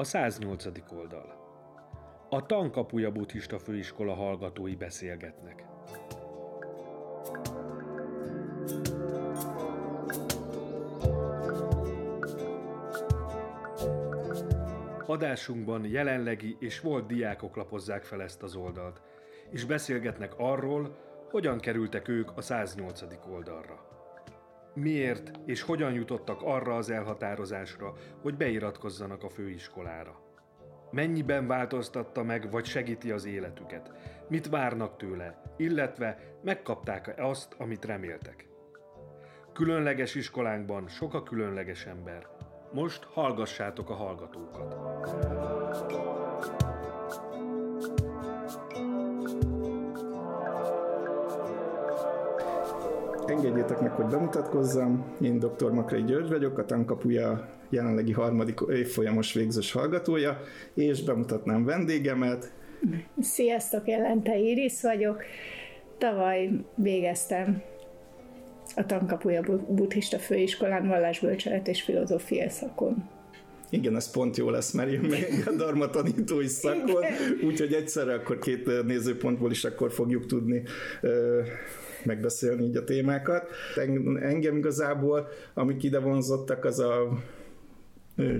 A 108. oldal. A Tankapuja buddhista főiskola hallgatói beszélgetnek. Adásunkban jelenlegi és volt diákok lapozzák fel ezt az oldalt, és beszélgetnek arról, hogyan kerültek ők a 108. oldalra. Miért és hogyan jutottak arra az elhatározásra, hogy beiratkozzanak a főiskolára. Mennyiben változtatta meg vagy segíti az életüket? Mit várnak tőle, illetve megkapták-e azt, amit reméltek? Különleges iskolánkban sok a különleges ember. Most hallgassátok a hallgatókat. Engedjétek meg, hogy bemutatkozzam. Én dr. Makrai György vagyok, a tankapuja jelenlegi harmadik évfolyamos végzős hallgatója, és bemutatnám vendégemet. Sziasztok, Jelente Iris vagyok. Tavaly végeztem a Tankapuja buddhista főiskolán vallásbölcselet és filozófia szakon. Igen, ez pont jó lesz, mert én még a Dharma tanítói szakon, úgyhogy egyszerre akkor két nézőpontból is akkor fogjuk tudni megbeszélni így a témákat. Engem igazából, amik ide vonzottak, az a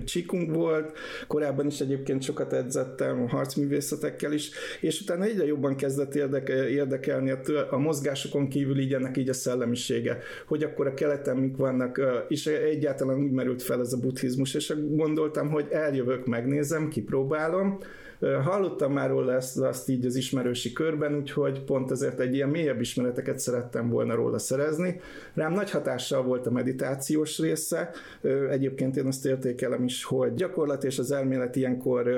csíkunk volt, korábban is egyébként sokat edzettem harcművészetekkel is, és utána egyre jobban kezdett érdekel, érdekelni a, a mozgásokon kívül így ennek így a szellemisége, hogy akkor a keleten mik vannak, és egyáltalán úgy merült fel ez a buddhizmus, és gondoltam, hogy eljövök, megnézem, kipróbálom, Hallottam már róla ezt, azt így az ismerősi körben, úgyhogy pont ezért egy ilyen mélyebb ismereteket szerettem volna róla szerezni. Rám nagy hatással volt a meditációs része, egyébként én azt értékelem is, hogy gyakorlat és az elmélet ilyenkor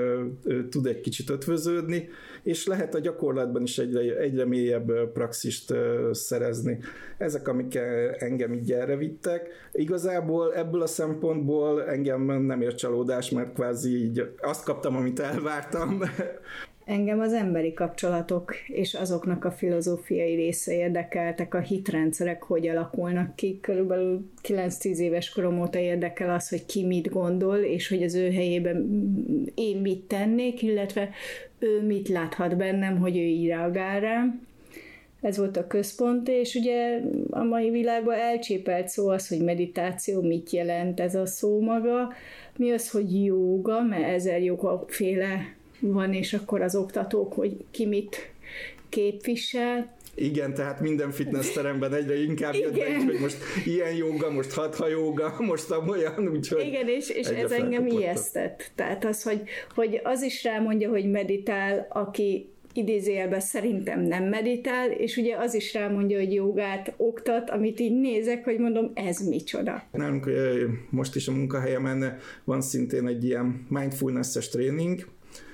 tud egy kicsit ötvöződni, és lehet a gyakorlatban is egyre, egyre mélyebb praxist szerezni. Ezek, amik engem így erre vittek. Igazából ebből a szempontból engem nem ért csalódás, mert kvázi így azt kaptam, amit elvártam, Engem az emberi kapcsolatok és azoknak a filozófiai része érdekeltek, a hitrendszerek hogy alakulnak ki. Körülbelül 9-10 éves korom óta érdekel az, hogy ki mit gondol, és hogy az ő helyében én mit tennék, illetve ő mit láthat bennem, hogy ő így reagál rám. Ez volt a központ, és ugye a mai világban elcsépelt szó az, hogy meditáció, mit jelent ez a szó maga, mi az, hogy jóga, mert ezer féle van, és akkor az oktatók, hogy ki mit képvisel. Igen, tehát minden fitness teremben egyre inkább jött be, hogy most ilyen joga, most hatha joga, most olyan, úgyhogy Igen, és, és ez engem ijesztett. Tehát az, hogy, hogy az is rámondja, hogy meditál, aki idézélbe szerintem nem meditál, és ugye az is rámondja, hogy jogát oktat, amit így nézek, hogy mondom, ez micsoda. Nem, most is a munkahelyemen van szintén egy ilyen mindfulness-es tréning,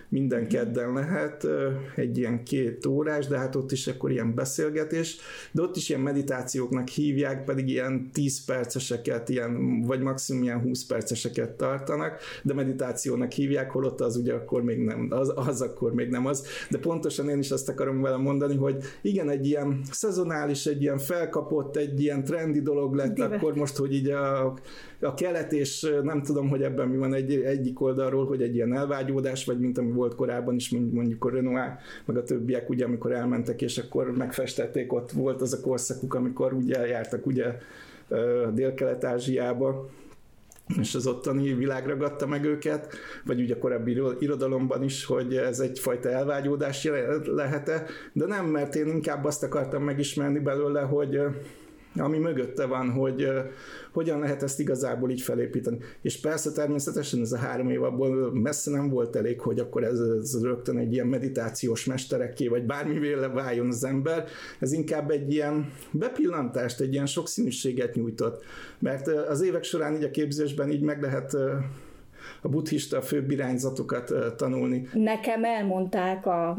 minden kedden lehet, egy ilyen két órás, de hát ott is akkor ilyen beszélgetés, de ott is ilyen meditációknak hívják, pedig ilyen 10 perceseket, ilyen, vagy maximum ilyen 20 perceseket tartanak, de meditációnak hívják, holott az ugye akkor még nem, az, az akkor még nem az, de pontosan én is azt akarom vele mondani, hogy igen, egy ilyen szezonális, egy ilyen felkapott, egy ilyen trendi dolog lett, Dive. akkor most, hogy így a, a kelet, és nem tudom, hogy ebben mi van egy, egyik oldalról, hogy egy ilyen elvágyódás, vagy mint ami volt korábban is, mondjuk a Renoir, meg a többiek, ugye, amikor elmentek, és akkor megfestették, ott volt az a korszakuk, amikor ugye eljártak ugye Dél-Kelet-Ázsiába, és az ottani világ ragadta meg őket, vagy ugye a korábbi irodalomban is, hogy ez egyfajta elvágyódás lehet-e, de nem, mert én inkább azt akartam megismerni belőle, hogy ami mögötte van, hogy uh, hogyan lehet ezt igazából így felépíteni. És persze természetesen ez a három év abból messze nem volt elég, hogy akkor ez, ez rögtön egy ilyen meditációs mesterekké, vagy bármivel váljon az ember. Ez inkább egy ilyen bepillantást, egy ilyen sokszínűséget nyújtott. Mert az évek során így a képzésben így meg lehet uh, a buddhista főbb irányzatokat tanulni. Nekem elmondták a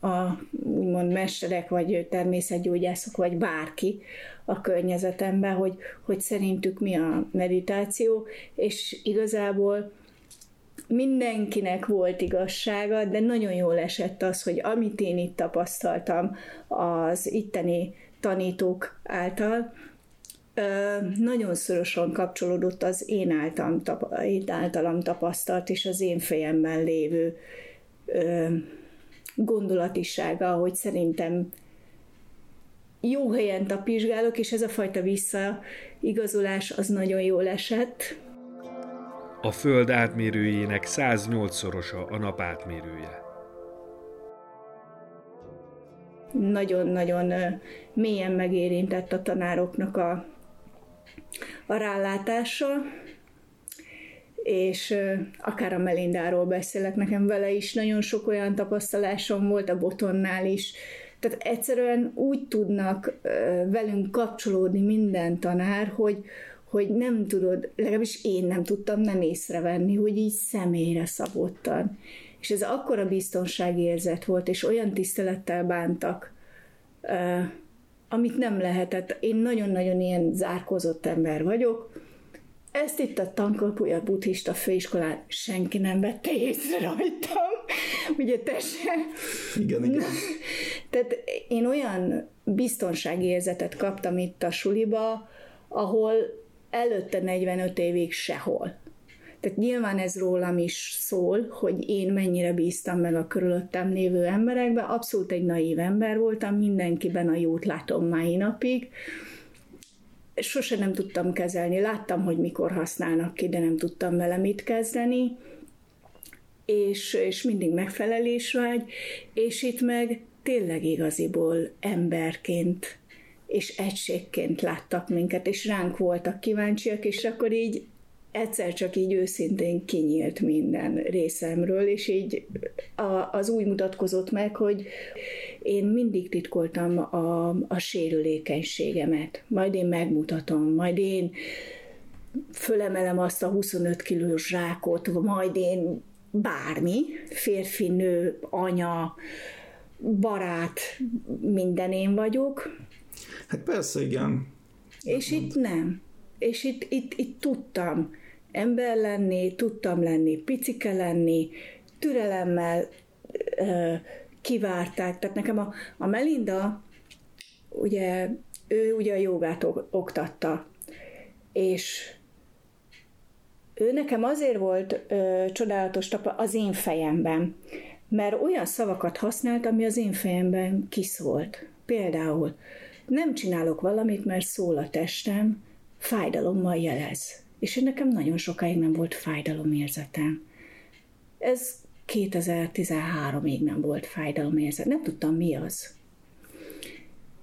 a úgymond mesterek, vagy természetgyógyászok, vagy bárki a környezetemben, hogy, hogy szerintük mi a meditáció, és igazából mindenkinek volt igazsága, de nagyon jól esett az, hogy amit én itt tapasztaltam az itteni tanítók által, nagyon szorosan kapcsolódott az én általam, én általam tapasztalt és az én fejemben lévő gondolatisága, hogy szerintem jó helyen tapizsgálok, és ez a fajta visszaigazolás az nagyon jól esett. A Föld átmérőjének 108-szorosa a nap átmérője. Nagyon-nagyon mélyen megérintett a tanároknak a, a rálátása, és akár a Melindáról beszélek, nekem vele is nagyon sok olyan tapasztalásom volt, a Botonnál is, tehát egyszerűen úgy tudnak velünk kapcsolódni minden tanár, hogy, hogy nem tudod, legalábbis én nem tudtam nem észrevenni, hogy így személyre szabottan. És ez akkora biztonságérzet volt, és olyan tisztelettel bántak, amit nem lehetett. Én nagyon-nagyon ilyen zárkozott ember vagyok, ezt itt a tankapuja buddhista főiskolán senki nem vette észre rajtam. Ugye te se. Igen, igen. Tehát én olyan biztonságérzetet kaptam itt a suliba, ahol előtte 45 évig sehol. Tehát nyilván ez rólam is szól, hogy én mennyire bíztam meg a körülöttem lévő emberekbe. Abszolút egy naív ember voltam, mindenkiben a jót látom mai napig sose nem tudtam kezelni. Láttam, hogy mikor használnak ki, de nem tudtam vele mit kezdeni, és, és mindig megfelelésvágy, és itt meg tényleg igaziból emberként és egységként láttak minket, és ránk voltak kíváncsiak, és akkor így egyszer csak így őszintén kinyílt minden részemről, és így a, az úgy mutatkozott meg, hogy én mindig titkoltam a, a sérülékenységemet. Majd én megmutatom, majd én fölemelem azt a 25 kilós zsákot, majd én bármi, férfi, nő, anya, barát, minden én vagyok. Hát persze, igen. És itt nem. És itt, itt, itt tudtam ember lenni, tudtam lenni, picike lenni, türelemmel kivárták. Tehát nekem a, a Melinda, ugye, ő ugye a jogát oktatta, és ő nekem azért volt ö, csodálatos tapa az én fejemben, mert olyan szavakat használt, ami az én fejemben kiszólt. Például nem csinálok valamit, mert szól a testem, fájdalommal jelez. És én nekem nagyon sokáig nem volt fájdalomérzetem. Ez 2013-ig nem volt fájdalomérzet. Nem tudtam, mi az.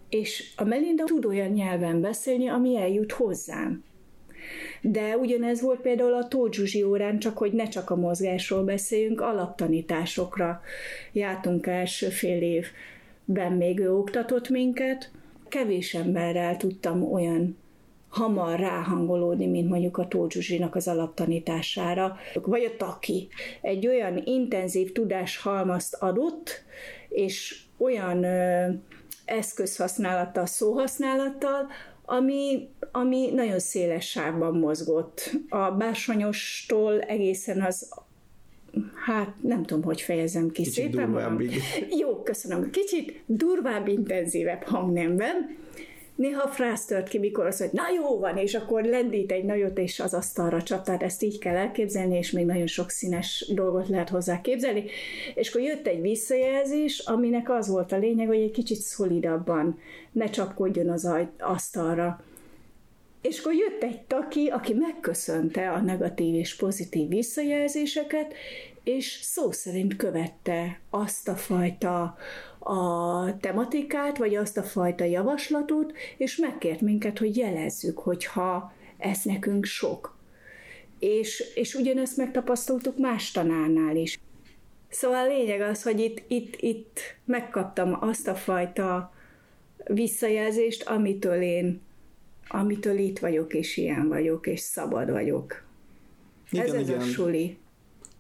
És a Melinda tud olyan nyelven beszélni, ami eljut hozzám. De ugyanez volt például a Tóth órán, csak hogy ne csak a mozgásról beszéljünk, alaptanításokra jártunk első fél évben még ő oktatott minket. Kevés emberrel tudtam olyan hamar ráhangolódni, mint mondjuk a Tóth az alaptanítására, vagy a Taki. Egy olyan intenzív tudáshalmazt adott, és olyan ö, eszközhasználattal, szóhasználattal, ami, ami nagyon széles sávban mozgott. A bársonyostól egészen az hát nem tudom, hogy fejezem ki Kicsit szépen magam. Jó, köszönöm. Kicsit durvább, intenzívebb hangnemben, néha frász tört ki, mikor az, hogy na jó van, és akkor lendít egy nagyot, és az asztalra tehát ezt így kell elképzelni, és még nagyon sok színes dolgot lehet hozzá képzelni. És akkor jött egy visszajelzés, aminek az volt a lényeg, hogy egy kicsit szolidabban ne csapkodjon az asztalra. És akkor jött egy taki, aki megköszönte a negatív és pozitív visszajelzéseket, és szó szerint követte azt a fajta a tematikát, vagy azt a fajta javaslatot, és megkért minket, hogy jelezzük, hogyha ez nekünk sok. És, és ugyanezt megtapasztaltuk más tanárnál is. Szóval a lényeg az, hogy itt, itt, itt megkaptam azt a fajta visszajelzést, amitől én, amitől itt vagyok, és ilyen vagyok, és szabad vagyok. Igen, ez ez igen. a suli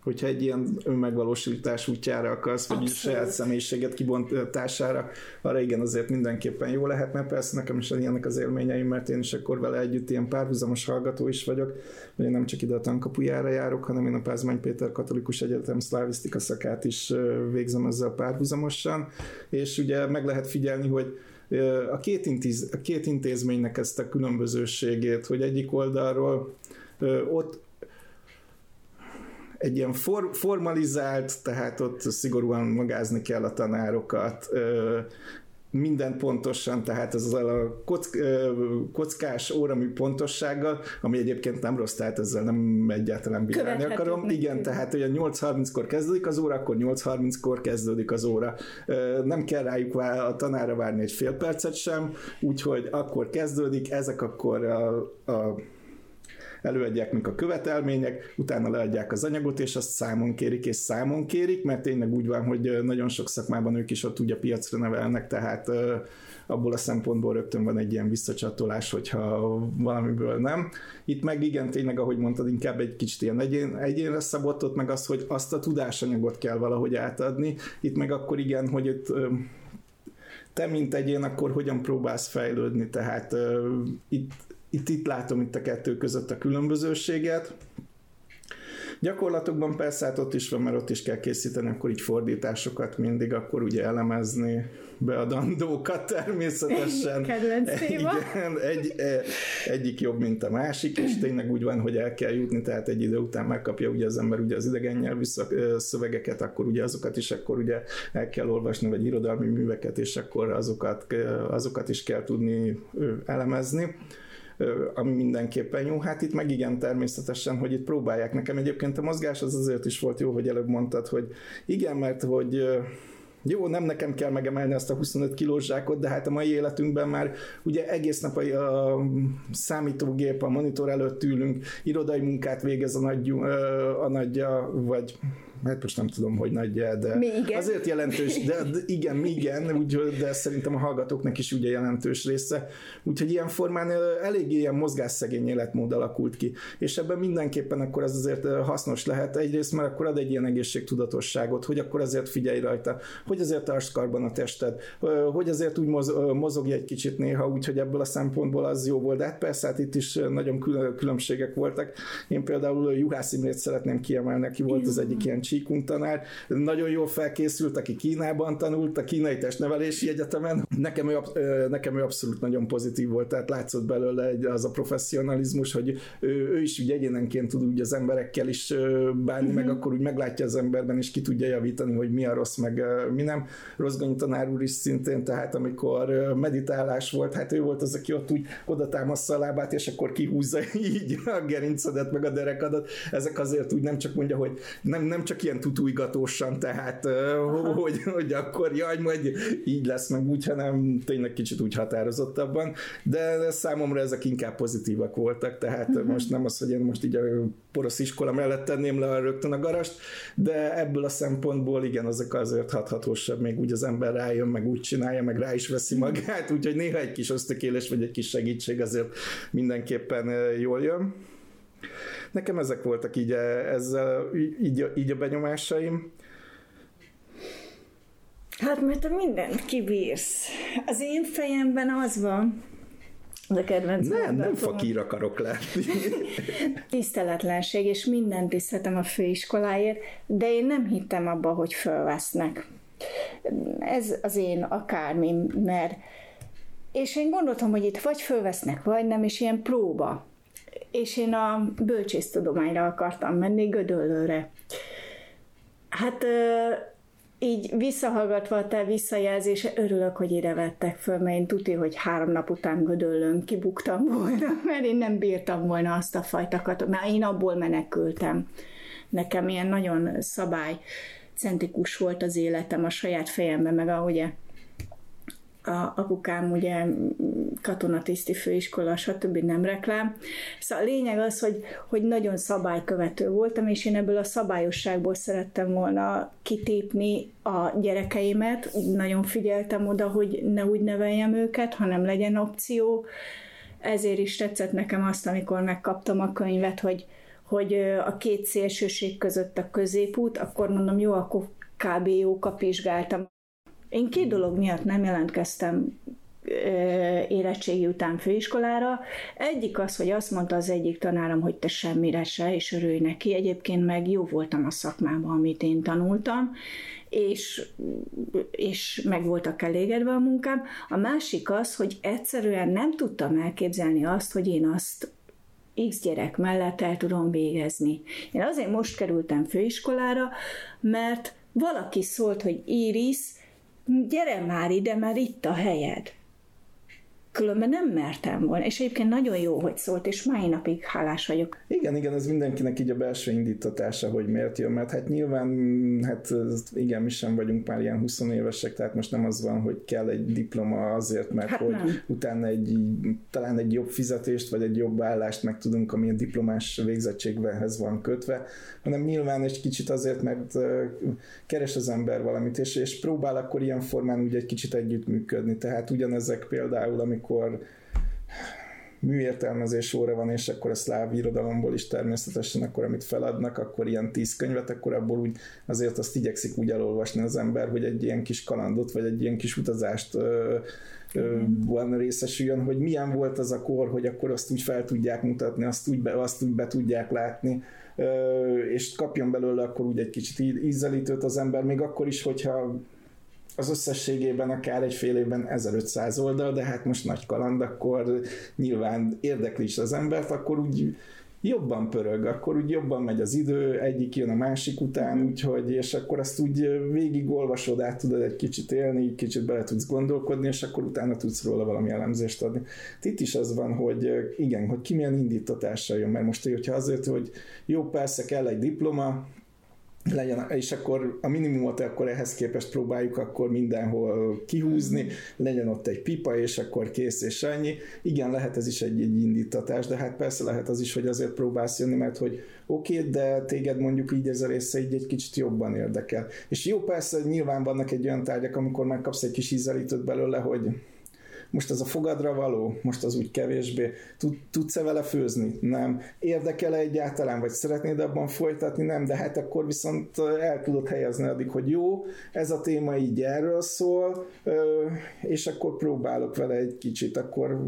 hogyha egy ilyen önmegvalósítás útjára akarsz, vagy Abszolút. saját személyiséget kibontására, arra igen, azért mindenképpen jó lehetne. Persze nekem is ilyenek az élményeim, mert én is akkor vele együtt ilyen párhuzamos hallgató is vagyok, vagy én nem csak ide a tankapujára járok, hanem én a Pázmány Péter Katolikus Egyetem szlávisztika szakát is végzem ezzel párhuzamosan, és ugye meg lehet figyelni, hogy a két, intéz, a két intézménynek ezt a különbözőségét, hogy egyik oldalról ott egy ilyen for, formalizált, tehát ott szigorúan magázni kell a tanárokat, minden pontosan, tehát ez a kock, kockás óramű pontossággal, ami egyébként nem rossz, tehát ezzel nem egyáltalán bírálni akarom. Igen, tehát hogy a 8.30-kor kezdődik az óra, akkor 8.30-kor kezdődik az óra. Nem kell rájuk a tanára várni egy fél percet sem, úgyhogy akkor kezdődik, ezek akkor a, a előadják mik a követelmények, utána leadják az anyagot, és azt számon kérik, és számon kérik, mert tényleg úgy van, hogy nagyon sok szakmában ők is ott ugye piacra nevelnek, tehát abból a szempontból rögtön van egy ilyen visszacsatolás, hogyha valamiből nem. Itt meg igen, tényleg, ahogy mondtad, inkább egy kicsit ilyen egyén, egyénre szabott, ott meg az, hogy azt a tudásanyagot kell valahogy átadni. Itt meg akkor igen, hogy itt te, mint egyén, akkor hogyan próbálsz fejlődni, tehát uh, itt itt, itt látom itt a kettő között a különbözőséget. Gyakorlatokban persze hát ott is van, mert ott is kell készíteni, akkor így fordításokat mindig, akkor ugye elemezni beadandókat természetesen. Kedvenc téma. Igen, egy, e, egyik jobb, mint a másik, és tényleg úgy van, hogy el kell jutni, tehát egy idő után megkapja ugye az ember ugye az idegen nyelvű szövegeket, akkor ugye azokat is akkor ugye el kell olvasni, vagy irodalmi műveket, és akkor azokat, azokat is kell tudni elemezni ami mindenképpen jó. Hát itt meg igen, természetesen, hogy itt próbálják. Nekem egyébként a mozgás az azért is volt jó, hogy előbb mondtad, hogy igen, mert hogy jó, nem nekem kell megemelni azt a 25 kilós zsákot, de hát a mai életünkben már ugye egész nap a, a számítógép, a monitor előtt ülünk, irodai munkát végez a nagy, a nagyja, vagy hát most nem tudom, hogy nagy, de mi igen. azért jelentős, de, de igen, mi igen, úgy, de szerintem a hallgatóknak is ugye jelentős része. Úgyhogy ilyen formán eléggé ilyen mozgásszegény életmód alakult ki. És ebben mindenképpen akkor az azért hasznos lehet. Egyrészt, mert akkor ad egy ilyen egészségtudatosságot, hogy akkor azért figyelj rajta, hogy azért tartsd karban a tested, hogy azért úgy mozogj egy kicsit néha, úgyhogy ebből a szempontból az jó volt. De hát persze, hát itt is nagyon különbségek voltak. Én például Juhász Imrét szeretném kiemelni, aki volt az egyik ilyen Csíkunk tanár, nagyon jól felkészült, aki Kínában tanult, a kínai testnevelési egyetemen. Nekem ő, nekem ő abszolút nagyon pozitív volt, tehát látszott belőle egy, az a professzionalizmus, hogy ő, ő is úgy egyénenként tud úgy az emberekkel is bánni, mm-hmm. meg akkor úgy meglátja az emberben, és ki tudja javítani, hogy mi a rossz, meg mi nem. Rozgonyi tanár úr is szintén, tehát amikor meditálás volt, hát ő volt az, aki ott úgy oda támaszza a lábát, és akkor kihúzza így a gerincedet, meg a derekadat. Ezek azért úgy nem csak mondja, hogy nem, nem csak ilyen tutújgatósan, tehát hogy, hogy akkor jaj, majd így lesz meg úgy, hanem tényleg kicsit úgy határozottabban, de számomra ezek inkább pozitívak voltak, tehát uh-huh. most nem az, hogy én most így a porosz iskola mellett tenném le rögtön a garast, de ebből a szempontból igen, azok azért hathatósabb, még úgy az ember rájön, meg úgy csinálja, meg rá is veszi magát, úgyhogy néha egy kis ösztökélés, vagy egy kis segítség azért mindenképpen jól jön. Nekem ezek voltak így, eh, ezzel, így, így a benyomásaim. Hát mert te mindent kibírsz. Az én fejemben az van, a kedvenc Nem, nem fakír akarok lenni. Tiszteletlenség, és mindent tiszteltem a főiskoláért, de én nem hittem abba, hogy fölvesznek. Ez az én akármi, mert és én gondoltam, hogy itt vagy fölvesznek, vagy nem, és ilyen próba és én a bölcsésztudományra akartam menni, Gödöllőre. Hát így visszahallgatva a te visszajelzése, örülök, hogy ide vettek föl, mert én tudja, hogy három nap után Gödöllőn kibuktam volna, mert én nem bírtam volna azt a fajtakat, mert én abból menekültem. Nekem ilyen nagyon szabály centrikus volt az életem a saját fejemben, meg ahogy a apukám ugye katonatiszti főiskola, stb. nem reklám. Szóval a lényeg az, hogy, hogy nagyon szabálykövető voltam, és én ebből a szabályosságból szerettem volna kitépni a gyerekeimet. Nagyon figyeltem oda, hogy ne úgy neveljem őket, hanem legyen opció. Ezért is tetszett nekem azt, amikor megkaptam a könyvet, hogy, hogy a két szélsőség között a középút, akkor mondom, jó, akkor kb. jó kapizsgáltam. Én két dolog miatt nem jelentkeztem érettségi után főiskolára. Egyik az, hogy azt mondta az egyik tanárom, hogy te semmire se, és örülj neki. Egyébként meg jó voltam a szakmában, amit én tanultam, és, és meg voltak elégedve a munkám. A másik az, hogy egyszerűen nem tudtam elképzelni azt, hogy én azt X gyerek mellett el tudom végezni. Én azért most kerültem főiskolára, mert valaki szólt, hogy Iris, gyere már ide, mert itt a helyed különben nem mertem volna, és egyébként nagyon jó, hogy szólt, és mai napig hálás vagyok. Igen, igen, ez mindenkinek így a belső indítatása, hogy miért jön, mert hát nyilván, hát igen, mi sem vagyunk már ilyen 20 évesek, tehát most nem az van, hogy kell egy diploma azért, mert hát hogy nem. utána egy, talán egy jobb fizetést, vagy egy jobb állást meg tudunk, ami a diplomás végzettséghez van kötve, hanem nyilván egy kicsit azért, mert keres az ember valamit, és, és próbál akkor ilyen formán úgy egy kicsit együttműködni. Tehát ugyanezek például, amikor műértelmezés óra van, és akkor a szláv irodalomból is természetesen, akkor amit feladnak, akkor ilyen tíz könyvet, akkor abból úgy azért azt igyekszik úgy elolvasni az ember, hogy egy ilyen kis kalandot, vagy egy ilyen kis utazást ö, ö, van részesüljön, hogy milyen volt az a kor, hogy akkor azt úgy fel tudják mutatni, azt úgy be, azt úgy be tudják látni, és kapjon belőle akkor úgy egy kicsit ízelítőt az ember, még akkor is, hogyha az összességében akár egy fél évben 1500 oldal, de hát most nagy kaland, akkor nyilván érdekli is az embert, akkor úgy jobban pörög, akkor úgy jobban megy az idő, egyik jön a másik után, úgyhogy, és akkor azt úgy végig olvasod, át tudod egy kicsit élni, kicsit bele tudsz gondolkodni, és akkor utána tudsz róla valami elemzést adni. Itt is az van, hogy igen, hogy ki milyen indítatásra jön, mert most, hogyha azért, hogy jó, persze kell egy diploma, legyen, és akkor a minimumot akkor ehhez képest próbáljuk akkor mindenhol kihúzni, legyen ott egy pipa, és akkor kész, és ennyi. Igen, lehet ez is egy, egy indítatás, de hát persze lehet az is, hogy azért próbálsz jönni, mert hogy oké, okay, de téged mondjuk így ez a része így egy kicsit jobban érdekel. És jó, persze nyilván vannak egy olyan tárgyak, amikor megkapsz egy kis ízelítőt belőle, hogy most az a fogadra való, most az úgy kevésbé. Tud, tudsz-e vele főzni? Nem. Érdekel-e egyáltalán, vagy szeretnéd abban folytatni? Nem, de hát akkor viszont el tudod helyezni addig, hogy jó, ez a téma így erről szól, és akkor próbálok vele egy kicsit, akkor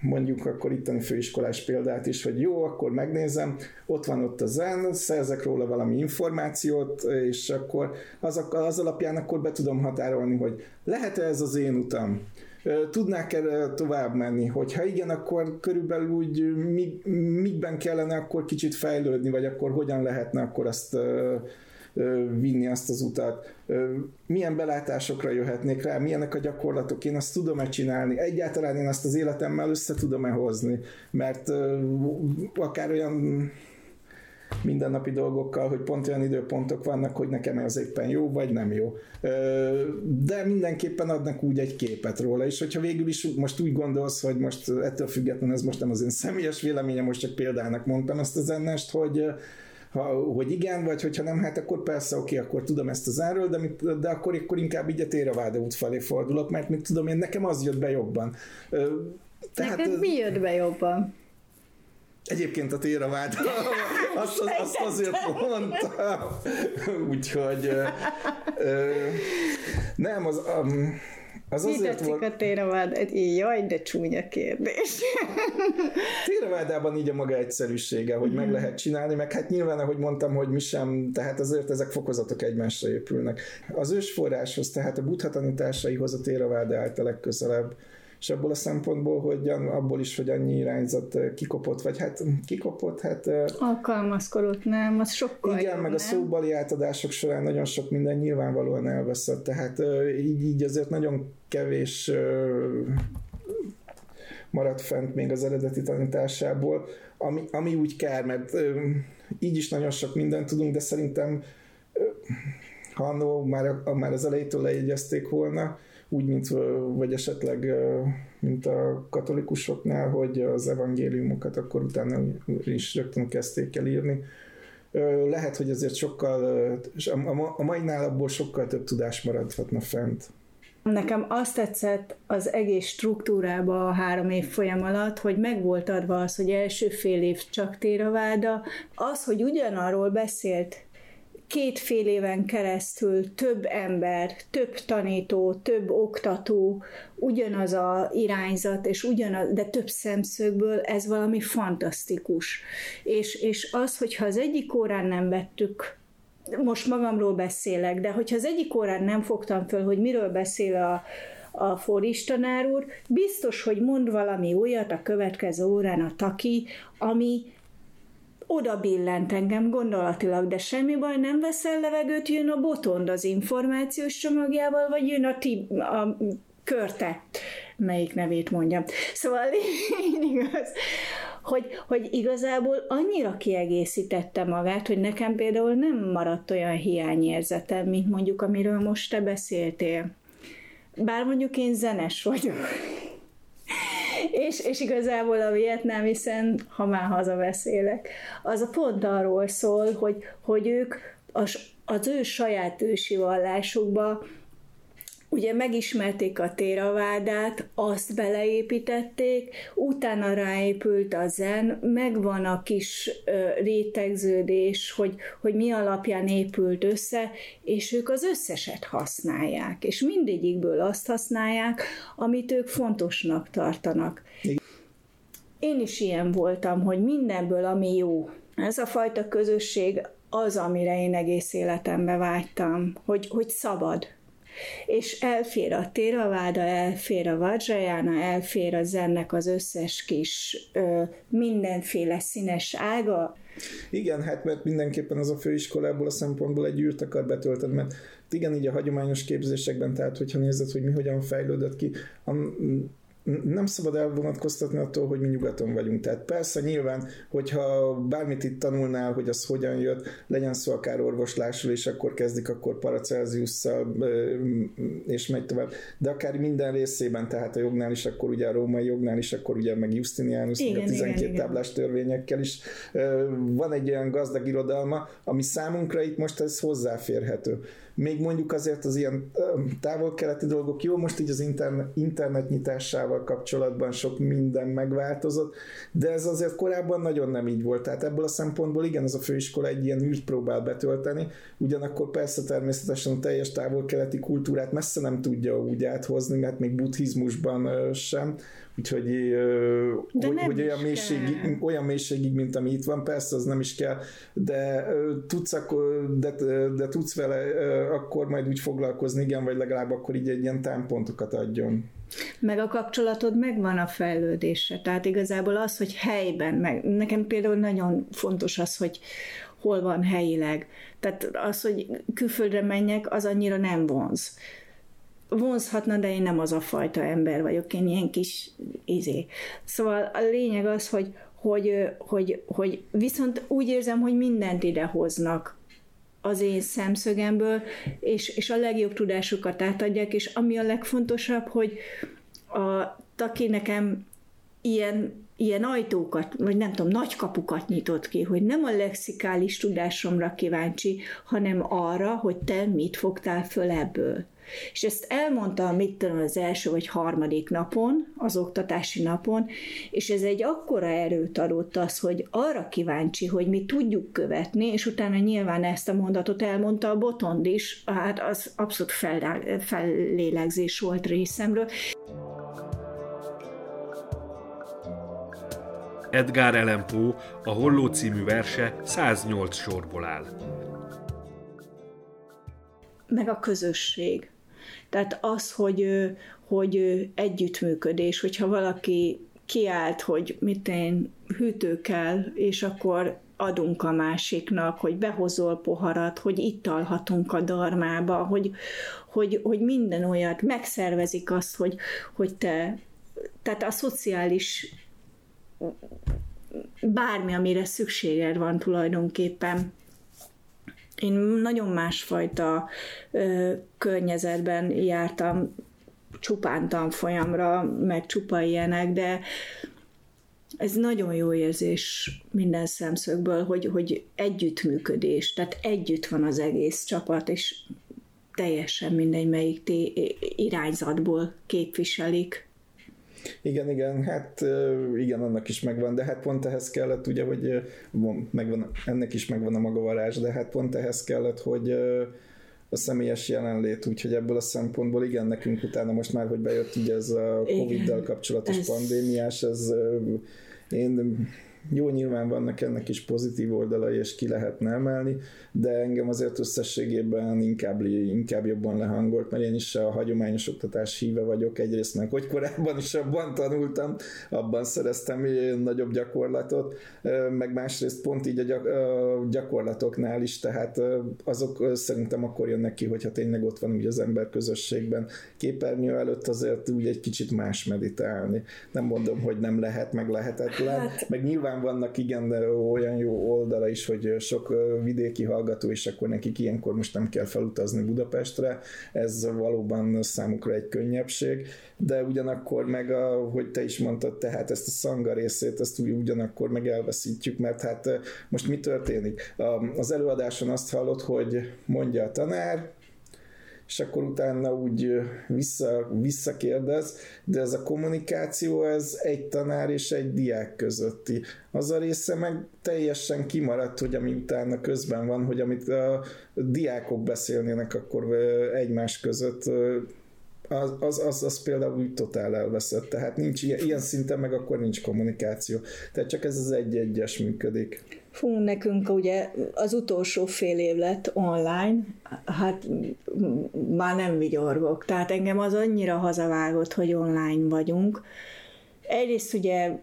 mondjuk akkor itteni főiskolás példát is, hogy jó, akkor megnézem, ott van ott a zen, szerzek róla valami információt, és akkor az, az alapján akkor be tudom határolni, hogy lehet-e ez az én utam, tudnák-e tovább menni, hogyha igen, akkor körülbelül úgy mikben kellene akkor kicsit fejlődni, vagy akkor hogyan lehetne akkor azt vinni azt az utat, milyen belátásokra jöhetnék rá, milyenek a gyakorlatok, én azt tudom-e csinálni, egyáltalán én azt az életemmel össze tudom-e hozni, mert akár olyan mindennapi dolgokkal, hogy pont olyan időpontok vannak, hogy nekem ez éppen jó, vagy nem jó. De mindenképpen adnak úgy egy képet róla, és hogyha végül is most úgy gondolsz, hogy most ettől függetlenül ez most nem az én személyes véleményem, most csak példának mondtam ezt az ennest, hogy ha, hogy igen, vagy hogyha nem, hát akkor persze, oké, akkor tudom ezt az árról, de, mit, de akkor, akkor inkább így a Téraváda út felé fordulok, mert mit tudom én, nekem az jött be jobban. Tehát, Neked mi jött be jobban? Egyébként a Téraváda, azt, azt, azt azért mondtam, úgyhogy nem, az, um, az Mi azért volt... a Téravád? Jaj, de csúnya kérdés. Téravádában így a maga egyszerűsége, hogy meg mhm. lehet csinálni, meg hát nyilván, ahogy mondtam, hogy mi sem, tehát azért ezek fokozatok egymásra épülnek. Az ősforráshoz, tehát a buddha tanításaihoz a Téraváda állt a legközelebb és abból a szempontból, hogy abból is, hogy annyi irányzat kikopott, vagy hát kikopott, hát... Alkalmazkodott, nem? Az sokkal Igen, jobb, meg nem? a szóbali átadások során nagyon sok minden nyilvánvalóan elveszett, tehát így, így azért nagyon kevés maradt fent még az eredeti tanításából, ami, ami úgy kár, mert így is nagyon sok mindent tudunk, de szerintem ha annó már, már az elejétől lejegyezték volna, úgy, mint vagy esetleg mint a katolikusoknál, hogy az evangéliumokat akkor utána is rögtön kezdték el írni. Lehet, hogy azért sokkal, a mai abból sokkal több tudás maradhatna fent. Nekem azt tetszett az egész struktúrába a három év folyam alatt, hogy meg volt adva az, hogy első fél év csak Téraváda, az, hogy ugyanarról beszélt két fél éven keresztül több ember, több tanító, több oktató, ugyanaz a irányzat, és ugyanaz, de több szemszögből, ez valami fantasztikus. És, és az, hogyha az egyik órán nem vettük most magamról beszélek, de hogyha az egyik órán nem fogtam föl, hogy miről beszél a, a Fóris tanár úr, biztos, hogy mond valami olyat a következő órán a taki, ami oda billent engem gondolatilag, de semmi baj, nem veszel levegőt, jön a botond az információs csomagjával, vagy jön a, ti, a körte, melyik nevét mondjam. Szóval lényeg az, hogy, hogy igazából annyira kiegészítette magát, hogy nekem például nem maradt olyan hiányérzetem, mint mondjuk, amiről most te beszéltél. Bár mondjuk én zenes vagyok. És, és igazából a vietnám, hiszen ha már hazabeszélek, az a pont arról szól, hogy, hogy ők az, az ő saját ősi vallásukba ugye megismerték a téravádát, azt beleépítették, utána ráépült a zen, megvan a kis rétegződés, hogy, hogy mi alapján épült össze, és ők az összeset használják, és mindegyikből azt használják, amit ők fontosnak tartanak. Én is ilyen voltam, hogy mindenből, ami jó. Ez a fajta közösség az, amire én egész életembe vágytam, hogy, hogy szabad, és elfér a Teraváda, elfér a Vajrayana, elfér a zennek az összes kis ö, mindenféle színes ága. Igen, hát mert mindenképpen az a főiskolából a szempontból egy űrt akar betölteni, mert igen, így a hagyományos képzésekben, tehát hogyha nézed, hogy mi hogyan fejlődött ki, a, nem szabad elvonatkoztatni attól, hogy mi nyugaton vagyunk. Tehát persze nyilván, hogyha bármit itt tanulnál, hogy az hogyan jött, legyen szó akár orvoslásról, és akkor kezdik akkor Paracelsiusszal, és megy tovább. De akár minden részében, tehát a jognál is, akkor ugye a római jognál is, akkor ugye meg Justinianus, igen, a 12 igen, táblás törvényekkel is van egy olyan gazdag irodalma, ami számunkra itt most ez hozzáférhető még mondjuk azért az ilyen távol-keleti dolgok, jó, most így az internet, internet nyitásával kapcsolatban sok minden megváltozott, de ez azért korábban nagyon nem így volt. Tehát ebből a szempontból igen, ez a főiskola egy ilyen űrt próbál betölteni, ugyanakkor persze természetesen a teljes távol-keleti kultúrát messze nem tudja úgy áthozni, mert még buddhizmusban sem, Úgyhogy, de hogy, hogy olyan, mélységig, olyan mélységig, mint ami itt van, persze az nem is kell, de tudsz, akkor, de, de tudsz vele akkor majd úgy foglalkozni, igen, vagy legalább akkor így egy ilyen támpontokat adjon. Meg a kapcsolatod megvan a fejlődése. Tehát igazából az, hogy helyben, meg nekem például nagyon fontos az, hogy hol van helyileg. Tehát az, hogy külföldre menjek, az annyira nem vonz vonzhatna, de én nem az a fajta ember vagyok, én ilyen kis izé. Szóval a lényeg az, hogy, hogy, hogy, hogy viszont úgy érzem, hogy mindent idehoznak az én szemszögemből, és, és a legjobb tudásukat átadják, és ami a legfontosabb, hogy a Taki nekem ilyen, ilyen ajtókat, vagy nem tudom, nagy kapukat nyitott ki, hogy nem a lexikális tudásomra kíváncsi, hanem arra, hogy te mit fogtál föl ebből. És ezt elmondta, mit tudom, az első vagy harmadik napon, az oktatási napon, és ez egy akkora erőt adott az, hogy arra kíváncsi, hogy mi tudjuk követni, és utána nyilván ezt a mondatot elmondta a Botond is, hát az abszolút fellélegzés volt részemről. Edgar Allan Poe a Holló című verse 108 sorból áll. Meg a közösség. Tehát az, hogy, hogy együttműködés, hogyha valaki kiállt, hogy mit én hűtő kell, és akkor adunk a másiknak, hogy behozol poharat, hogy itt alhatunk a darmába, hogy, hogy, hogy minden olyat megszervezik azt, hogy, hogy te, tehát a szociális bármi, amire szükséged van tulajdonképpen, én nagyon másfajta ö, környezetben jártam, csupán tanfolyamra, meg csupa ilyenek, de ez nagyon jó érzés minden szemszögből, hogy, hogy együttműködés, tehát együtt van az egész csapat, és teljesen mindegy, melyik irányzatból képviselik. Igen, igen, hát igen, annak is megvan, de hát pont ehhez kellett, ugye, hogy megvan, ennek is megvan a maga varázs, de hát pont ehhez kellett, hogy a személyes jelenlét, úgyhogy ebből a szempontból igen, nekünk utána most már, hogy bejött ugye ez a Covid-del kapcsolatos ez... pandémiás, ez én jó, nyilván vannak ennek is pozitív oldalai, és ki lehetne emelni, de engem azért összességében inkább, inkább jobban lehangolt, mert én is a hagyományos oktatás híve vagyok egyrészt, meg hogy korábban is abban tanultam, abban szereztem nagyobb gyakorlatot, meg másrészt pont így a gyakorlatoknál is, tehát azok szerintem akkor jönnek ki, hogyha tényleg ott van úgy az ember közösségben. Képernyő előtt azért úgy egy kicsit más meditálni. Nem mondom, hogy nem lehet, meg lehetetlen, hát... meg nyilván vannak igen olyan jó oldala is, hogy sok vidéki hallgató, és akkor nekik ilyenkor most nem kell felutazni Budapestre, ez valóban számukra egy könnyebbség, de ugyanakkor meg, a, hogy te is mondtad, tehát ezt a szanga részét, ezt ugyanakkor meg elveszítjük, mert hát most mi történik? Az előadáson azt hallott, hogy mondja a tanár, és akkor utána úgy vissza, visszakérdez, de ez a kommunikáció, ez egy tanár és egy diák közötti. Az a része meg teljesen kimaradt, hogy ami utána közben van, hogy amit a diákok beszélnének akkor egymás között, az, az, az, az például úgy totál elveszett. Tehát nincs ilyen, ilyen szinten meg akkor nincs kommunikáció. Tehát csak ez az egy-egyes működik. Fú, nekünk ugye az utolsó fél év lett online, hát már nem vigyorgok. Tehát engem az annyira hazavágott, hogy online vagyunk. Egyrészt ugye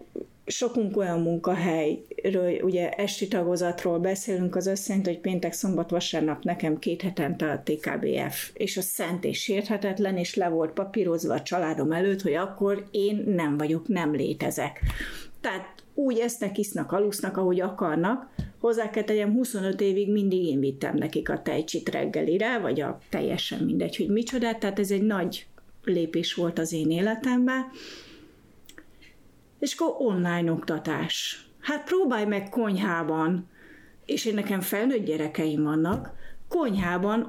sokunk olyan munkahelyről, ugye esti tagozatról beszélünk, az azt hogy péntek, szombat, vasárnap nekem két hetente a TKBF, és a szent és sérthetetlen, és le volt papírozva a családom előtt, hogy akkor én nem vagyok, nem létezek. Tehát úgy esznek, isznak, alusznak, ahogy akarnak. Hozzá kell tegyem, 25 évig mindig én vittem nekik a tejcsit reggelire, vagy a teljesen mindegy, hogy micsoda, tehát ez egy nagy lépés volt az én életemben. És akkor online oktatás. Hát próbálj meg konyhában, és én nekem felnőtt gyerekeim vannak, konyhában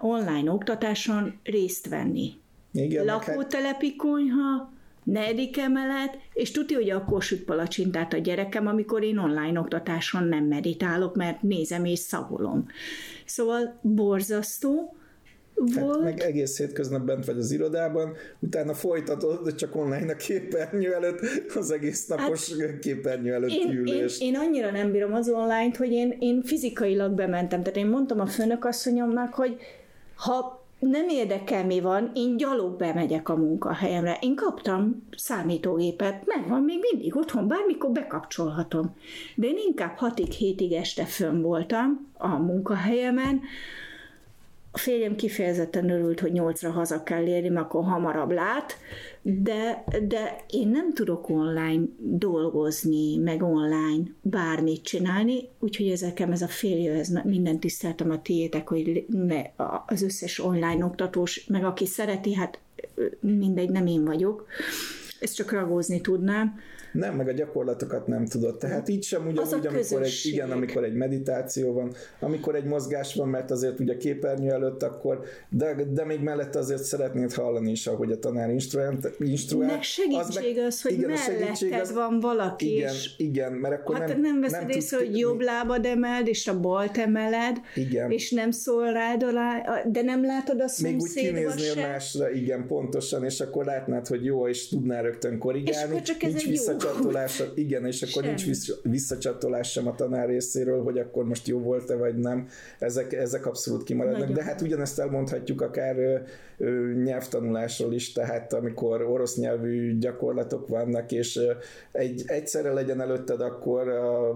online oktatáson részt venni. Igen, hát- Lakótelepi konyha, negyedik emelet, és tudja, hogy akkor süt palacsintát a gyerekem, amikor én online oktatáson nem meditálok, mert nézem és szagolom. Szóval borzasztó, volt. Hát meg egész hétköznap bent vagy az irodában, utána folytatod csak online a képernyő előtt, az egész napos hát képernyő előtt én, ülést. Én, én, annyira nem bírom az online hogy én, én fizikailag bementem. Tehát én mondtam a főnök asszonyomnak, hogy ha nem érdekel, mi van, én gyalog bemegyek a munkahelyemre. Én kaptam számítógépet, megvan még mindig otthon, bármikor bekapcsolhatom. De én inkább hatig, hétig este fönn voltam a munkahelyemen, a férjem kifejezetten örült, hogy nyolcra haza kell érni, mert akkor hamarabb lát, de, de én nem tudok online dolgozni, meg online bármit csinálni, úgyhogy ezeken ez a félje, ez minden tiszteltem a tiétek, hogy ne, az összes online oktatós, meg aki szereti, hát mindegy, nem én vagyok, ezt csak ragózni tudnám, nem, meg a gyakorlatokat nem tudod. Tehát így sem ugyanúgy, amikor egy, igen, amikor egy meditáció van, amikor egy mozgás van, mert azért ugye képernyő előtt akkor, de, de még mellette azért szeretnéd hallani is, ahogy a tanár instruál. Meg segítség az, az hogy igen, melletted az, van valaki. Igen, és, igen, mert akkor hát nem, nem veszed nem észre, hogy jobb lábad emeld, és a balt emeled, igen. és nem szól rád alá, de nem látod a szomszédba Még úgy kinéznél másra, igen, pontosan, és akkor látnád, hogy jó, és tudnál rögtön korrigálni. És akkor csak ez egy jó visszacsatolás, igen, és akkor Semmi. nincs visszacsatolás sem a tanár részéről, hogy akkor most jó volt-e vagy nem, ezek, ezek abszolút kimaradnak, Nagyon. de hát ugyanezt elmondhatjuk akár nyelvtanulásról is, tehát amikor orosz nyelvű gyakorlatok vannak, és egy, egyszerre legyen előtted akkor a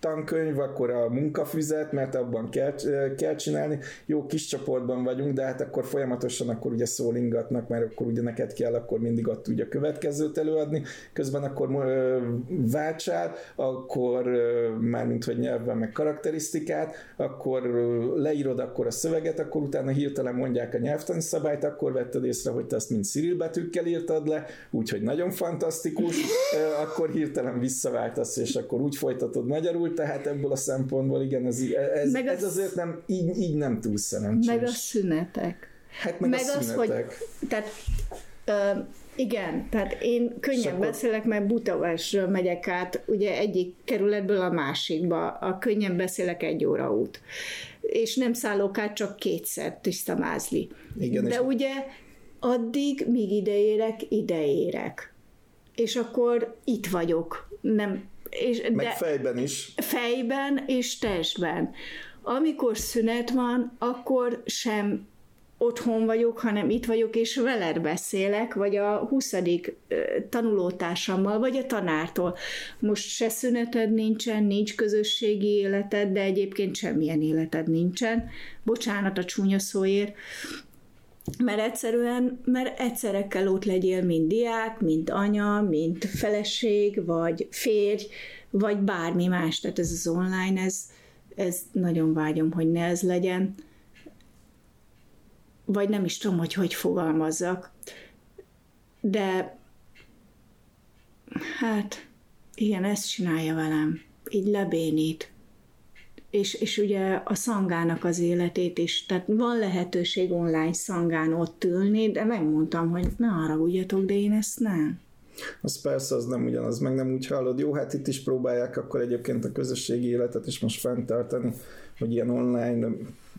tankönyv, akkor a munkafüzet, mert abban kell, kell csinálni, jó kis csoportban vagyunk, de hát akkor folyamatosan akkor ugye szólingatnak, mert akkor ugye neked kell akkor mindig ott ugye a következőt előadni, közben akkor váltsál, akkor mármint, hogy nyelven meg karakterisztikát, akkor leírod akkor a szöveget, akkor utána hirtelen mondják a nyelvtani szabályt, akkor vetted észre, hogy te azt mind Cyril betűkkel írtad le, úgyhogy nagyon fantasztikus, akkor hirtelen visszaváltasz, és akkor úgy folytatod magyarul, tehát ebből a szempontból igen, ez, ez, ez azért nem, így, így nem túl szerencsés. Meg a szünetek. Hát meg, meg a szünetek. Az, hogy, tehát Uh, igen, tehát én könnyen akkor... beszélek, mert Budapestről megyek át, ugye egyik kerületből a másikba, a könnyen beszélek egy óra út. És nem szállok át csak kétszer, tiszta mázli. Igen, De és... ugye addig, míg ideérek, ideérek. És akkor itt vagyok. Nem, és, Meg de fejben is. Fejben és testben. Amikor szünet van, akkor sem otthon vagyok, hanem itt vagyok, és veled beszélek, vagy a 20. tanulótársammal, vagy a tanártól. Most se szüneted nincsen, nincs közösségi életed, de egyébként semmilyen életed nincsen. Bocsánat a csúnya szóért. Mert egyszerűen, mert egyszerre kell ott legyél, mint diák, mint anya, mint feleség, vagy férj, vagy bármi más. Tehát ez az online, ez, ez nagyon vágyom, hogy ne ez legyen vagy nem is tudom, hogy hogy fogalmazzak, de hát igen, ezt csinálja velem, így lebénít. És, és ugye a szangának az életét is, tehát van lehetőség online szangán ott ülni, de megmondtam, hogy ne haragudjatok, de én ezt nem. Az persze, az nem ugyanaz, meg nem úgy hallod. Jó, hát itt is próbálják akkor egyébként a közösségi életet is most fenntartani, hogy ilyen online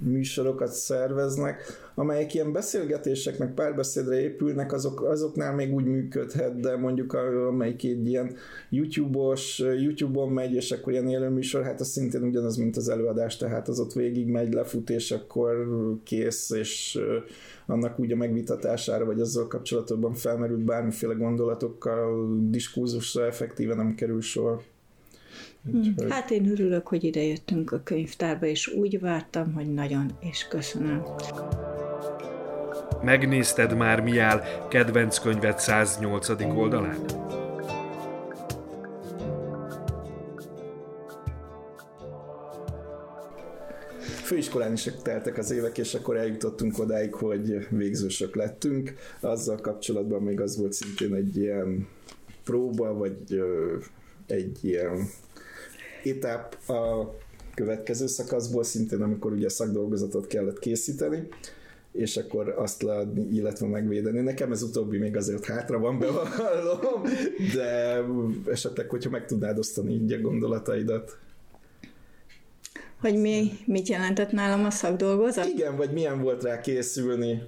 műsorokat szerveznek, amelyek ilyen beszélgetések, meg párbeszédre épülnek, azok, azoknál még úgy működhet, de mondjuk amelyik egy ilyen YouTube-os, YouTube-on megy, és akkor ilyen élő műsor, hát az szintén ugyanaz, mint az előadás, tehát az ott végig megy, lefut, és akkor kész, és annak úgy a megvitatására, vagy azzal kapcsolatban felmerült bármiféle gondolatokkal, diskurzusra effektíven nem kerül sor. Úgyhogy... Hát én örülök, hogy ide jöttünk a könyvtárba, és úgy vártam, hogy nagyon, és köszönöm. Megnézted már mi áll kedvenc könyved 108. oldalán? főiskolán is teltek az évek, és akkor eljutottunk odáig, hogy végzősök lettünk. Azzal kapcsolatban még az volt szintén egy ilyen próba, vagy egy ilyen etap a következő szakaszból, szintén amikor ugye szakdolgozatot kellett készíteni, és akkor azt leadni, illetve megvédeni. Nekem ez utóbbi még azért hátra van, bevallom, de esetleg, hogyha meg tudnád osztani így a gondolataidat. Hogy mi, mit jelentett nálam a szakdolgozat? Igen, vagy milyen volt rá készülni?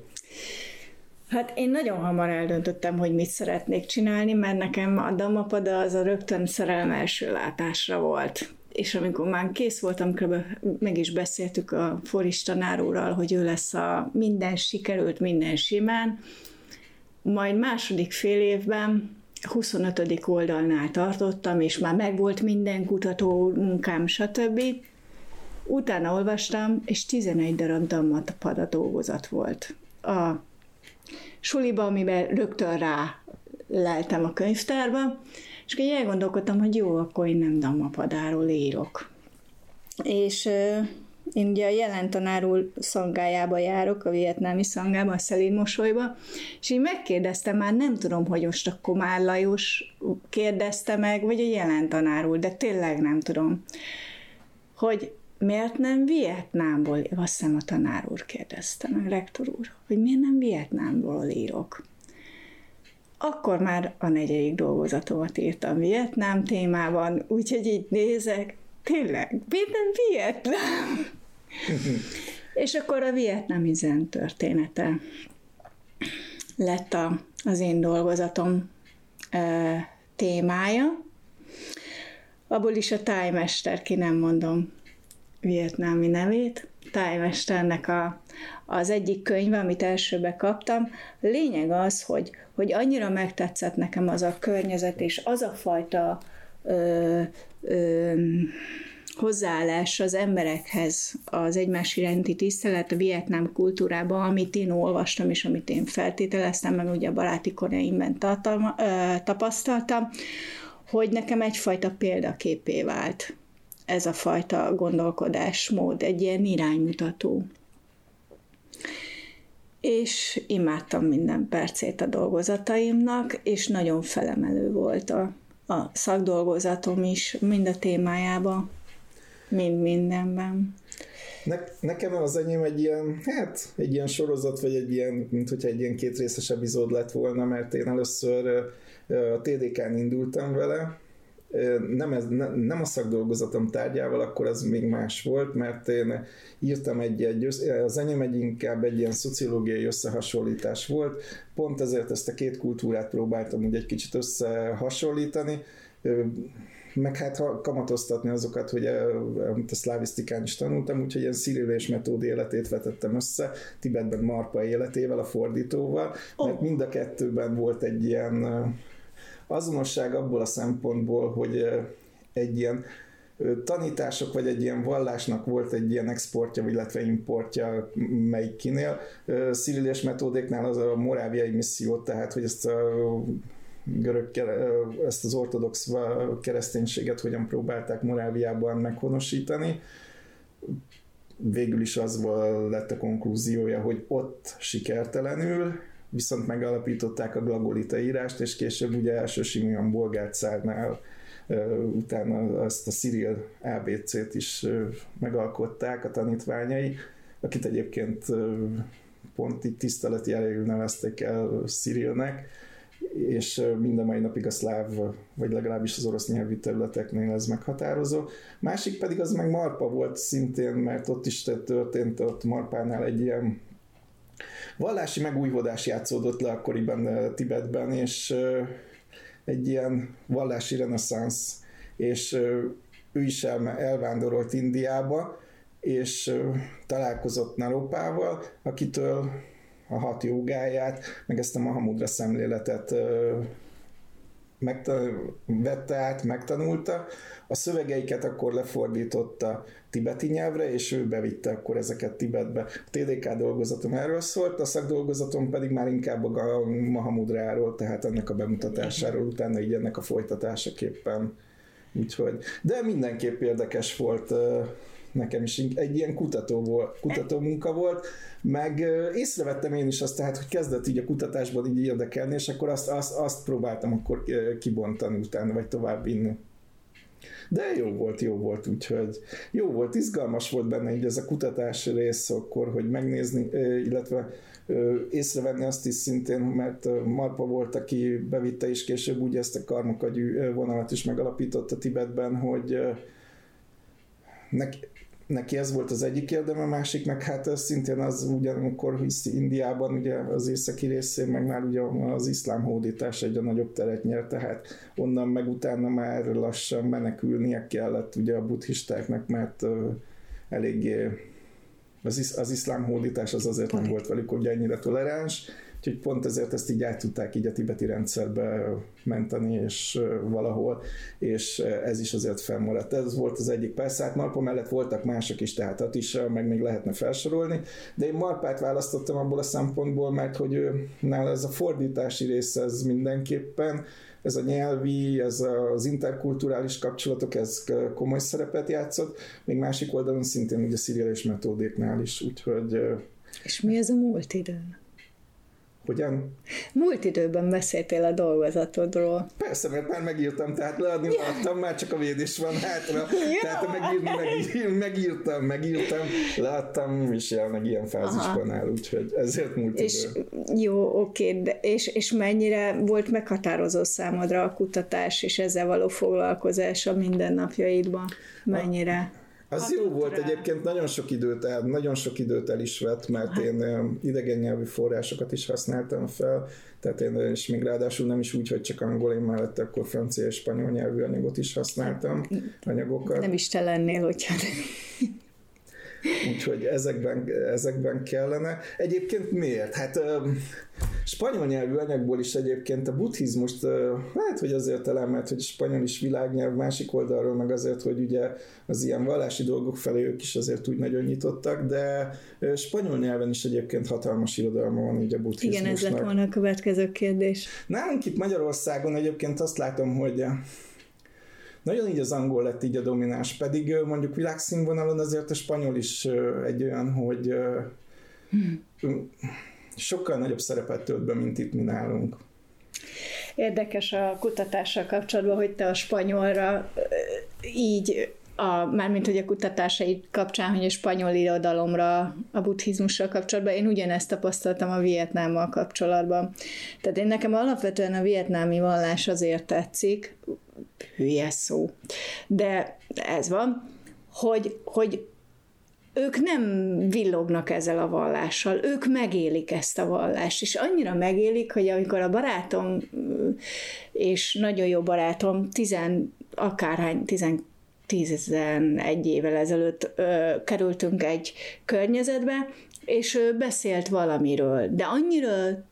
Hát én nagyon hamar eldöntöttem, hogy mit szeretnék csinálni, mert nekem a Damapada az a rögtön szerelem első látásra volt. És amikor már kész voltam, kb. meg is beszéltük a Foris tanárúrral, hogy ő lesz a minden sikerült, minden simán. Majd második fél évben 25. oldalnál tartottam, és már megvolt minden kutató munkám, stb. Utána olvastam, és 11 darab Dhammapada dolgozat volt. A suliba, amiben rögtön rá leltem a könyvtárba, és akkor elgondolkodtam, hogy jó, akkor én nem Dhammapadáról írok. És én ugye a jelen tanárul szangájába járok, a vietnámi szangába, a Szelíd mosolyba, és így megkérdeztem már, nem tudom, hogy most a Komár Lajos kérdezte meg, vagy a jelen tanárul, de tényleg nem tudom, hogy miért nem Vietnámból, azt hiszem a tanár úr kérdezte meg, rektor úr, hogy miért nem Vietnámból írok. Akkor már a negyedik dolgozatomat írtam Vietnám témában, úgyhogy így nézek, tényleg, miért nem Vietnám? És akkor a vietnámi zen története lett a, az én dolgozatom e, témája. Abból is a tájmester, ki nem mondom, vietnámi nevét, tájmesternek a, az egyik könyve, amit elsőbe kaptam. Lényeg az, hogy, hogy annyira megtetszett nekem az a környezet, és az a fajta ö, ö, hozzáállás az emberekhez, az egymás iránti tisztelet a vietnám kultúrában, amit én olvastam, és amit én feltételeztem, meg ugye a baráti koreimben tartalma, ö, tapasztaltam, hogy nekem egyfajta példaképé vált ez a fajta gondolkodásmód, egy ilyen iránymutató. És imádtam minden percét a dolgozataimnak, és nagyon felemelő volt a, a szakdolgozatom is, mind a témájában, mind mindenben. Ne, nekem az enyém egy ilyen, hát egy ilyen sorozat, vagy egy ilyen, mint hogyha egy ilyen két részes epizód lett volna, mert én először a TDK-n indultam vele, nem, ez, ne, nem a szakdolgozatom tárgyával, akkor az még más volt, mert én írtam egy, egy az enyém egy inkább egy ilyen szociológiai összehasonlítás volt, pont ezért ezt a két kultúrát próbáltam úgy egy kicsit összehasonlítani, meg hát ha kamatoztatni azokat, hogy amit a szlávisztikán is tanultam, úgyhogy ilyen és metód életét vetettem össze, Tibetben Marpa életével, a fordítóval, oh. mert mind a kettőben volt egy ilyen azonosság abból a szempontból, hogy egy ilyen tanítások, vagy egy ilyen vallásnak volt egy ilyen exportja, illetve importja melyik kinél. Sziril metódéknál az a moráviai misszió, tehát hogy ezt a görög, ezt az ortodox kereszténységet hogyan próbálták Moráviában meghonosítani. Végül is az lett a konklúziója, hogy ott sikertelenül, viszont megalapították a glagolita írást, és később ugye első Simeon Bolgárcárnál utána azt a Cyril ABC-t is megalkották a tanítványai, akit egyébként pont így tiszteleti jellegű nevezték el Cyrilnek, és mind a mai napig a szláv, vagy legalábbis az orosz nyelvű területeknél ez meghatározó. Másik pedig az meg Marpa volt szintén, mert ott is történt ott Marpánál egy ilyen vallási megújhodás játszódott le akkoriban Tibetben, és egy ilyen vallási reneszánsz, és ő is elvándorolt Indiába, és találkozott Naropával, akitől a hat jogáját, meg ezt a Mahamudra szemléletet vette át, megtanulta. A szövegeiket akkor lefordította tibeti nyelvre, és ő bevitte akkor ezeket Tibetbe. A TDK dolgozatom erről szólt, a szakdolgozatom pedig már inkább a Mahamudráról, tehát ennek a bemutatásáról, utána így ennek a folytatásaképpen. Úgyhogy, de mindenképp érdekes volt nekem is egy ilyen kutató, volt, kutató munka volt, meg észrevettem én is azt, tehát, hogy kezdett így a kutatásban így érdekelni, és akkor azt, azt, azt próbáltam akkor kibontani utána, vagy tovább vinni. De jó volt, jó volt, úgyhogy jó volt, izgalmas volt benne így ez a kutatás rész, akkor, hogy megnézni, illetve észrevenni azt is szintén, mert Marpa volt, aki bevitte is később úgy ezt a karmakagyű vonalat is megalapította Tibetben, hogy neki, neki ez volt az egyik érdeme, a másik meg hát szintén az ugyanakkor hisz Indiában, ugye az északi részén, meg már ugye az iszlám hódítás egy a nagyobb teret nyert, tehát onnan meg utána már lassan menekülnie kellett ugye a buddhistáknak, mert eléggé az, isz, az iszlám hódítás az azért nem volt velük ugye ennyire toleráns, Úgyhogy pont ezért ezt így át tudták így a tibeti rendszerbe menteni, és valahol, és ez is azért fennmaradt. Ez volt az egyik. Persze, hát Marpa mellett voltak mások is, tehát at is, meg még lehetne felsorolni, de én Marpát választottam abból a szempontból, mert hogy ő, nála ez a fordítási része, ez mindenképpen, ez a nyelvi, ez az interkulturális kapcsolatok, ez komoly szerepet játszott, még másik oldalon szintén ugye sziriális metódéknál is, úgyhogy... És mi ez a múlt idő? Hogyan? Múlt időben beszéltél a dolgozatodról. Persze, mert már megírtam, tehát leadni ja. leadtam, már csak a védés van hátra. Ja. Tehát megírni, megír, megírtam, megírtam, leadtam, és jelenleg ilyen fázisban áll, úgyhogy ezért múlt és, idő. Jó, oké, de és, és mennyire volt meghatározó számodra a kutatás és ezzel való foglalkozás a mindennapjaidban? Mennyire? A az jó volt rá. egyébként, nagyon sok időt el, nagyon sok időt el is vett, mert hát. én idegen nyelvű forrásokat is használtam fel, tehát én és még ráadásul nem is úgy, hogy csak angol, én mellett akkor francia és spanyol nyelvű anyagot is használtam, anyagokat. Nem is te lennél, hogyha Úgyhogy ezekben, ezekben kellene. Egyébként miért? Hát spanyol nyelvű anyagból is egyébként a buddhizmust lehet, hogy azért talán, mert hogy spanyol is világnyelv, másik oldalról meg azért, hogy ugye az ilyen vallási dolgok felé ők is azért úgy nagyon nyitottak, de spanyol nyelven is egyébként hatalmas irodalma van így a buddhizmusnak. Igen, ez lett volna a következő kérdés. Nálunk itt Magyarországon egyébként azt látom, hogy nagyon így az angol lett így a domináns, pedig mondjuk világszínvonalon azért a spanyol is egy olyan, hogy hmm. Sokkal nagyobb szerepet tölt be, mint itt mi nálunk. Érdekes a kutatással kapcsolatban, hogy te a spanyolra így a, mármint hogy a kutatásait kapcsán, hogy a spanyol irodalomra, a buddhizmussal kapcsolatban, én ugyanezt tapasztaltam a Vietnámmal kapcsolatban. Tehát én nekem alapvetően a vietnámi vallás azért tetszik, hülye szó, de ez van, hogy, hogy ők nem villognak ezzel a vallással, ők megélik ezt a vallást, és annyira megélik, hogy amikor a barátom, és nagyon jó barátom, tizen, akárhány, tizen, egy évvel ezelőtt ö, kerültünk egy környezetbe, és ő beszélt valamiről, de annyira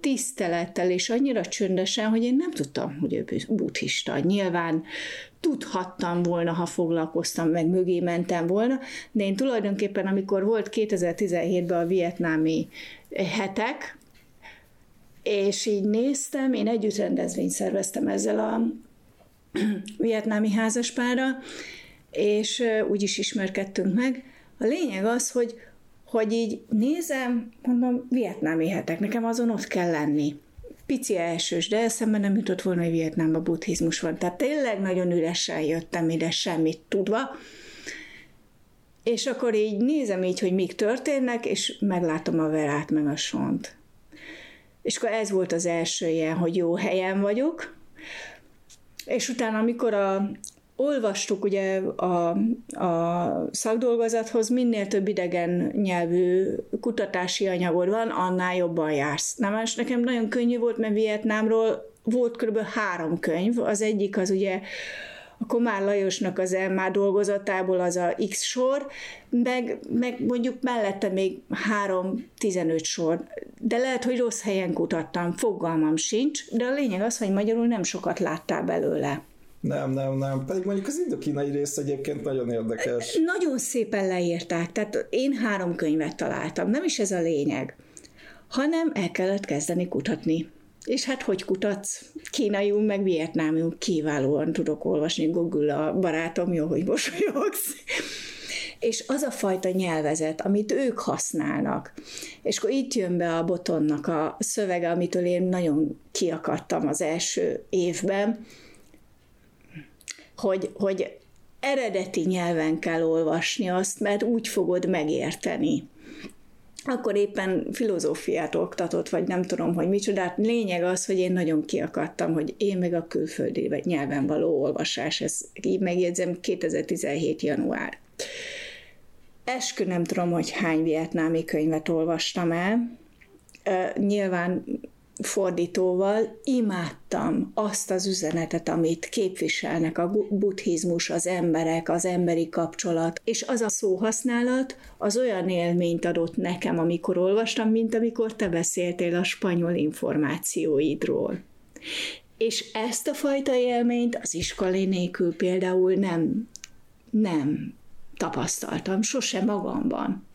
tisztelettel és annyira csöndesen, hogy én nem tudtam, hogy ő buddhista. Nyilván tudhattam volna, ha foglalkoztam, meg mögé mentem volna, de én tulajdonképpen, amikor volt 2017-ben a vietnámi hetek, és így néztem, én együtt rendezvényt szerveztem ezzel a vietnámi házaspára, és úgy is ismerkedtünk meg. A lényeg az, hogy, hogy így nézem, mondom, vietnámi hetek, nekem azon ott kell lenni pici elsős, de eszembe nem jutott volna, hogy Vietnámban buddhizmus van. Tehát tényleg nagyon üresen jöttem ide, semmit tudva. És akkor így nézem így, hogy mik történnek, és meglátom a verát, meg a sont. És akkor ez volt az első ilyen, hogy jó helyen vagyok. És utána, amikor a, olvastuk ugye a, a szakdolgozathoz, minél több idegen nyelvű kutatási anyagod van, annál jobban jársz. Nem, és nekem nagyon könnyű volt, mert Vietnámról volt kb. három könyv. Az egyik az ugye a Komár Lajosnak az Elmá dolgozatából az a X sor, meg, meg mondjuk mellette még három 15 sor. De lehet, hogy rossz helyen kutattam, fogalmam sincs, de a lényeg az, hogy magyarul nem sokat láttál belőle. Nem, nem, nem. Pedig mondjuk az indokínai rész egyébként nagyon érdekes. Nagyon szépen leírták. Tehát én három könyvet találtam. Nem is ez a lényeg, hanem el kellett kezdeni kutatni. És hát hogy kutatsz? Kínaiul, meg vietnámiul kiválóan tudok olvasni. Google a barátom, jó, hogy mosolyogsz. És az a fajta nyelvezet, amit ők használnak, és akkor itt jön be a botonnak a szövege, amitől én nagyon kiakadtam az első évben, hogy, hogy eredeti nyelven kell olvasni azt, mert úgy fogod megérteni. Akkor éppen filozófiát oktatott, vagy nem tudom, hogy micsodát. Lényeg az, hogy én nagyon kiakadtam, hogy én meg a külföldi vagy nyelven való olvasás, ez így megjegyzem 2017. január. Eskü nem tudom, hogy hány vietnámi könyvet olvastam el. Nyilván fordítóval imádtam azt az üzenetet, amit képviselnek a buddhizmus, az emberek, az emberi kapcsolat, és az a szóhasználat az olyan élményt adott nekem, amikor olvastam, mint amikor te beszéltél a spanyol információidról. És ezt a fajta élményt az iskolé nélkül például nem, nem tapasztaltam, sose magamban.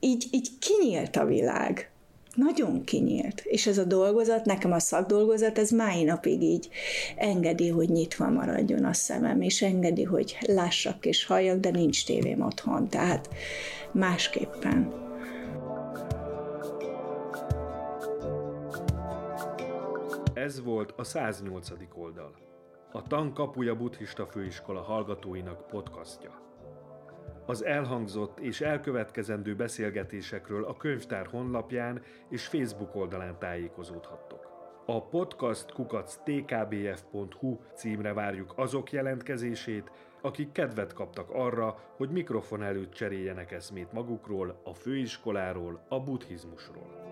Így, így kinyílt a világ nagyon kinyílt. És ez a dolgozat, nekem a szakdolgozat, ez mai napig így engedi, hogy nyitva maradjon a szemem, és engedi, hogy lássak és halljak, de nincs tévém otthon. Tehát másképpen. Ez volt a 108. oldal. A Tankapuja Buddhista Főiskola hallgatóinak podcastja. Az elhangzott és elkövetkezendő beszélgetésekről a könyvtár honlapján és Facebook oldalán tájékozódhattok. A podcast kukac tkbf.hu címre várjuk azok jelentkezését, akik kedvet kaptak arra, hogy mikrofon előtt cseréljenek eszmét magukról, a főiskoláról, a buddhizmusról.